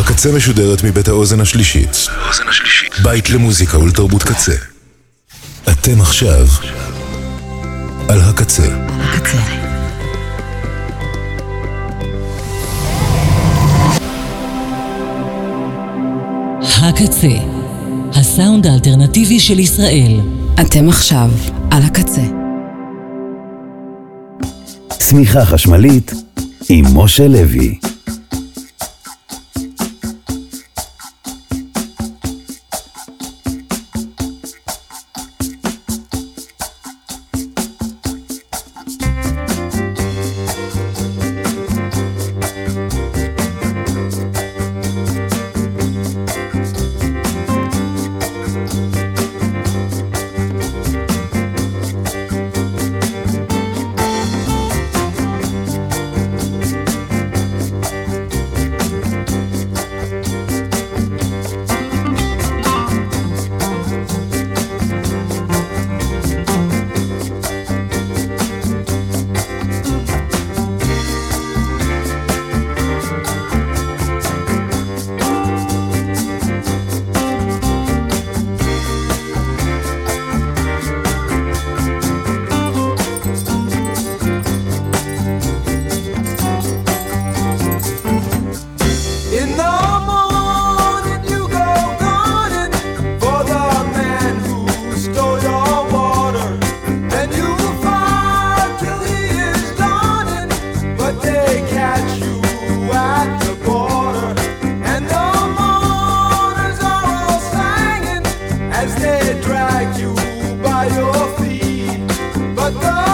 הקצה משודרת מבית האוזן השלישית. בית למוזיקה ולתרבות קצה. אתם עכשיו על הקצה. הקצה. הקצה, הסאונד האלטרנטיבי של ישראל. אתם עכשיו על הקצה. צמיחה חשמלית עם משה לוי. I've.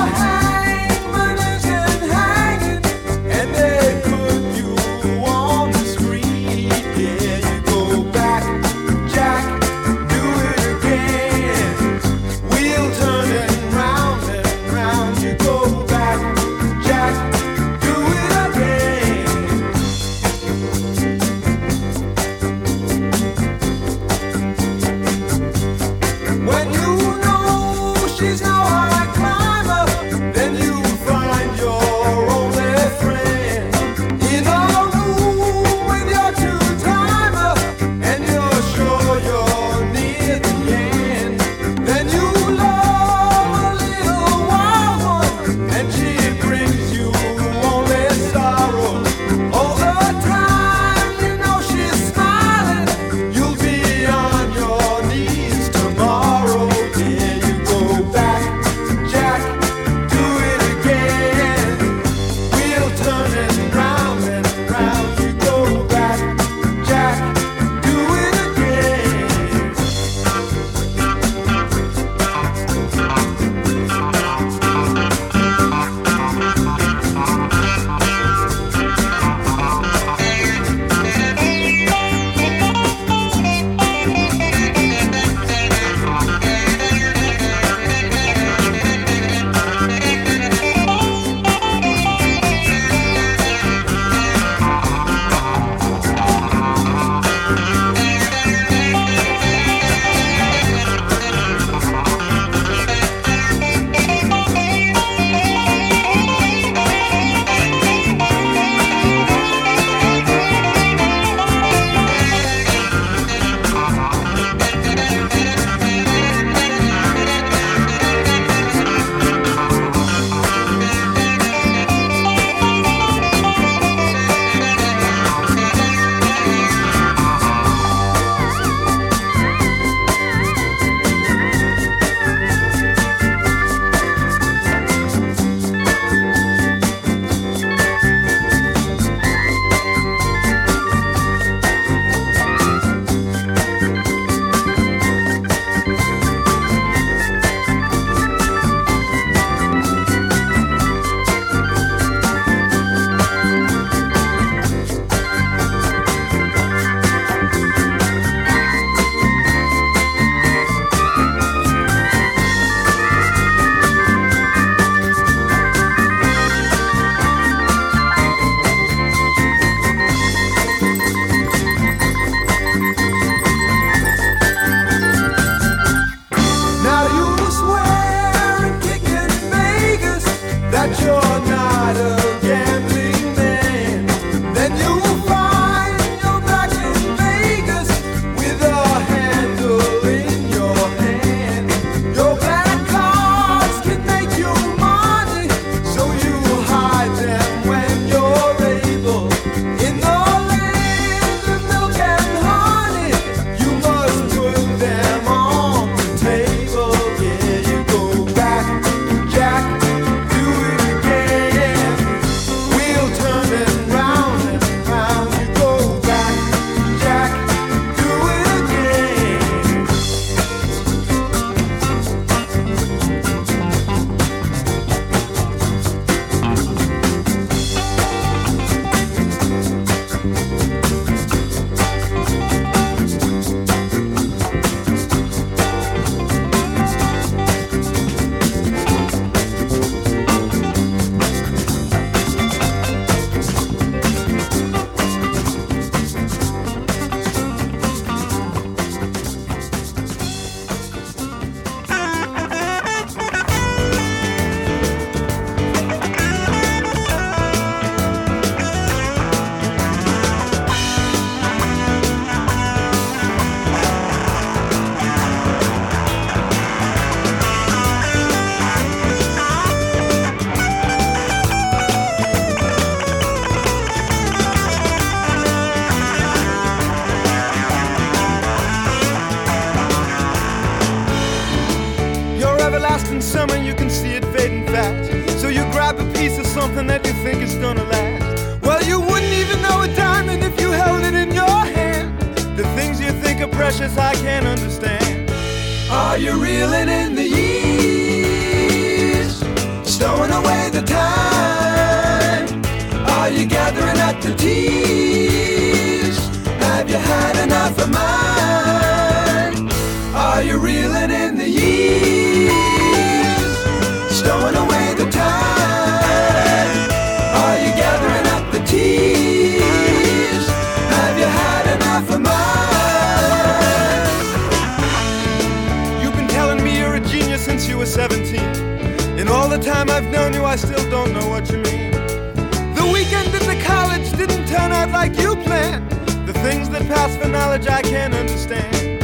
that pass for knowledge I can understand.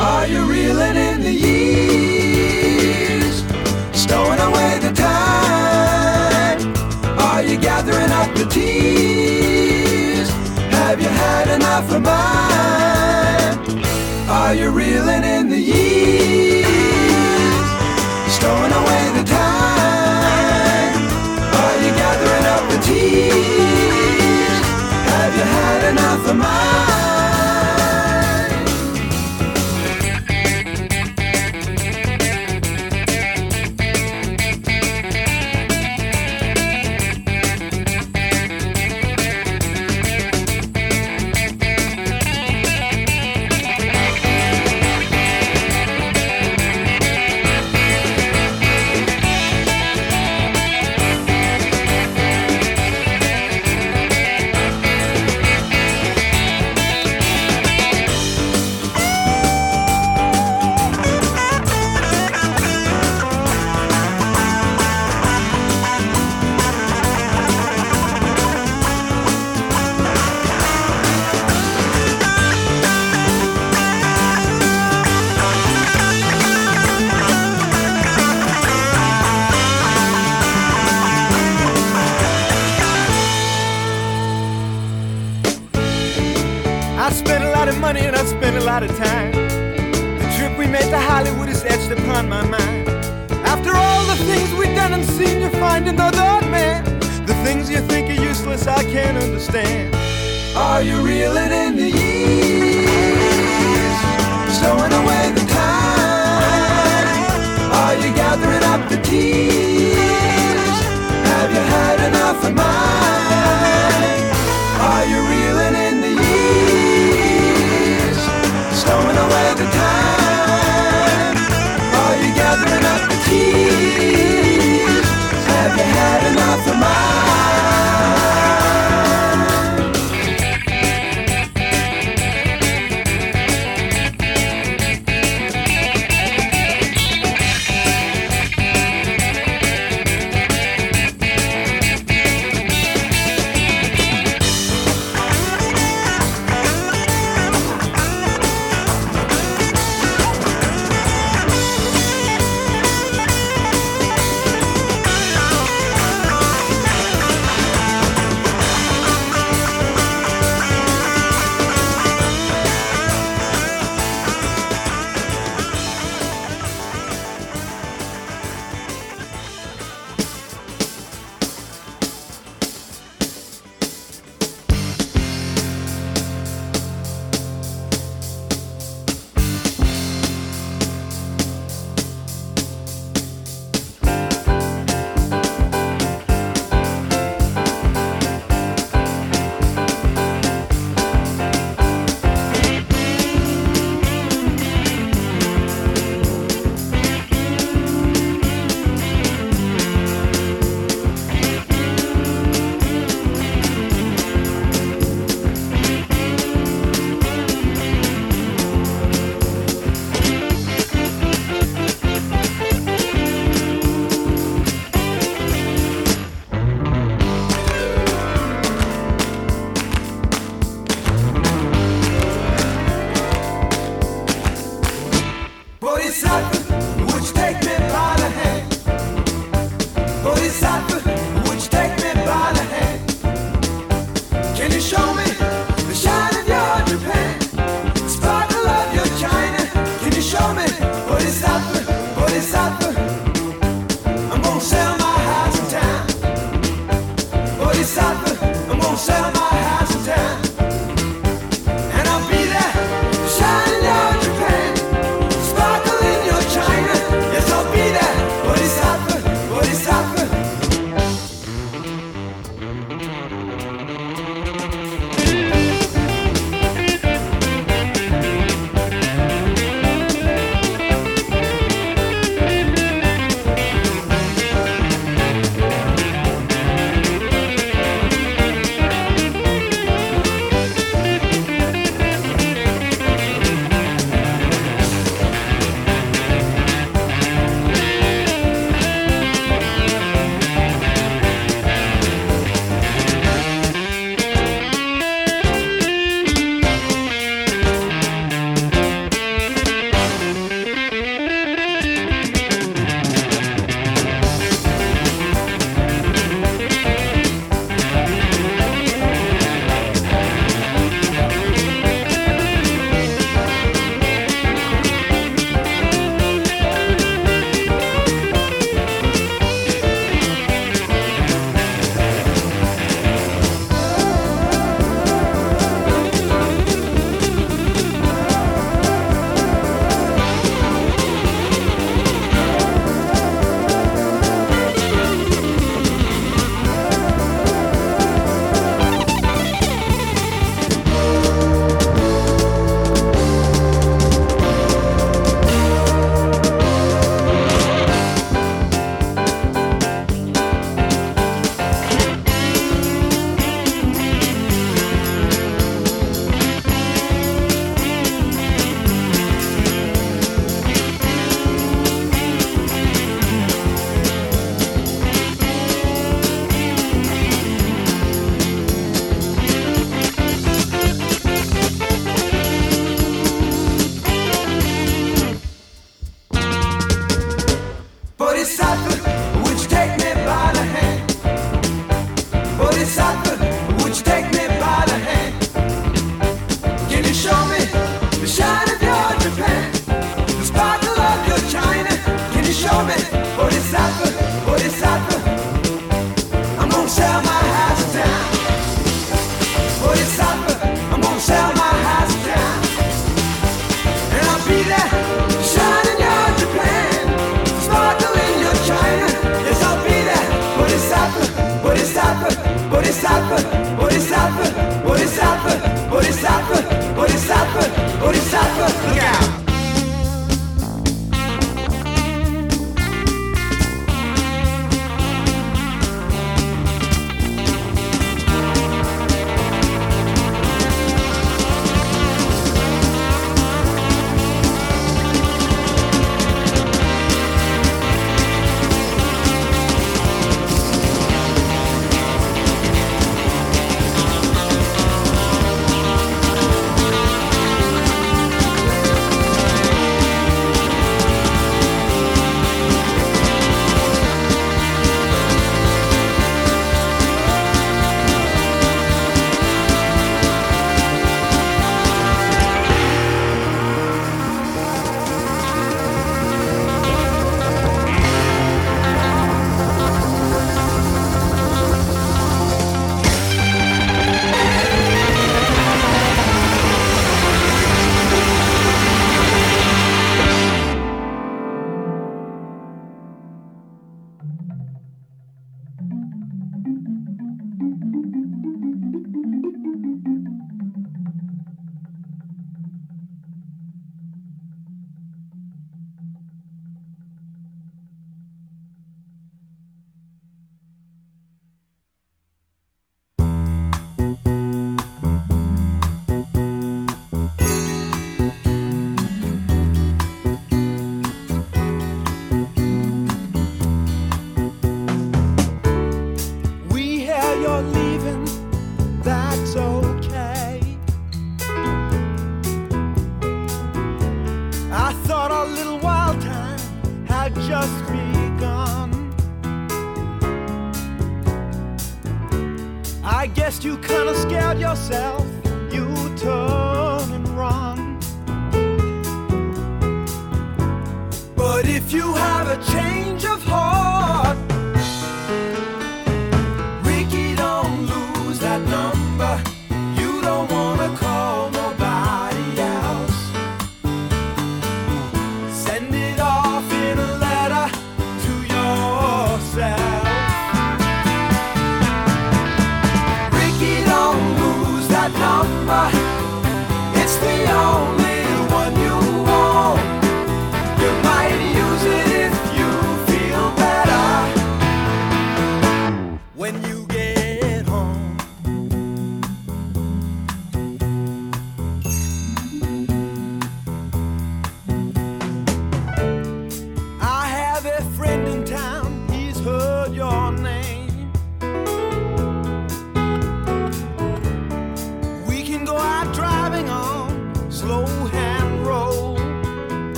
Are you reeling in the years? Stowing away the time? Are you gathering up the tears? Have you had enough of mine? Are you reeling in the years?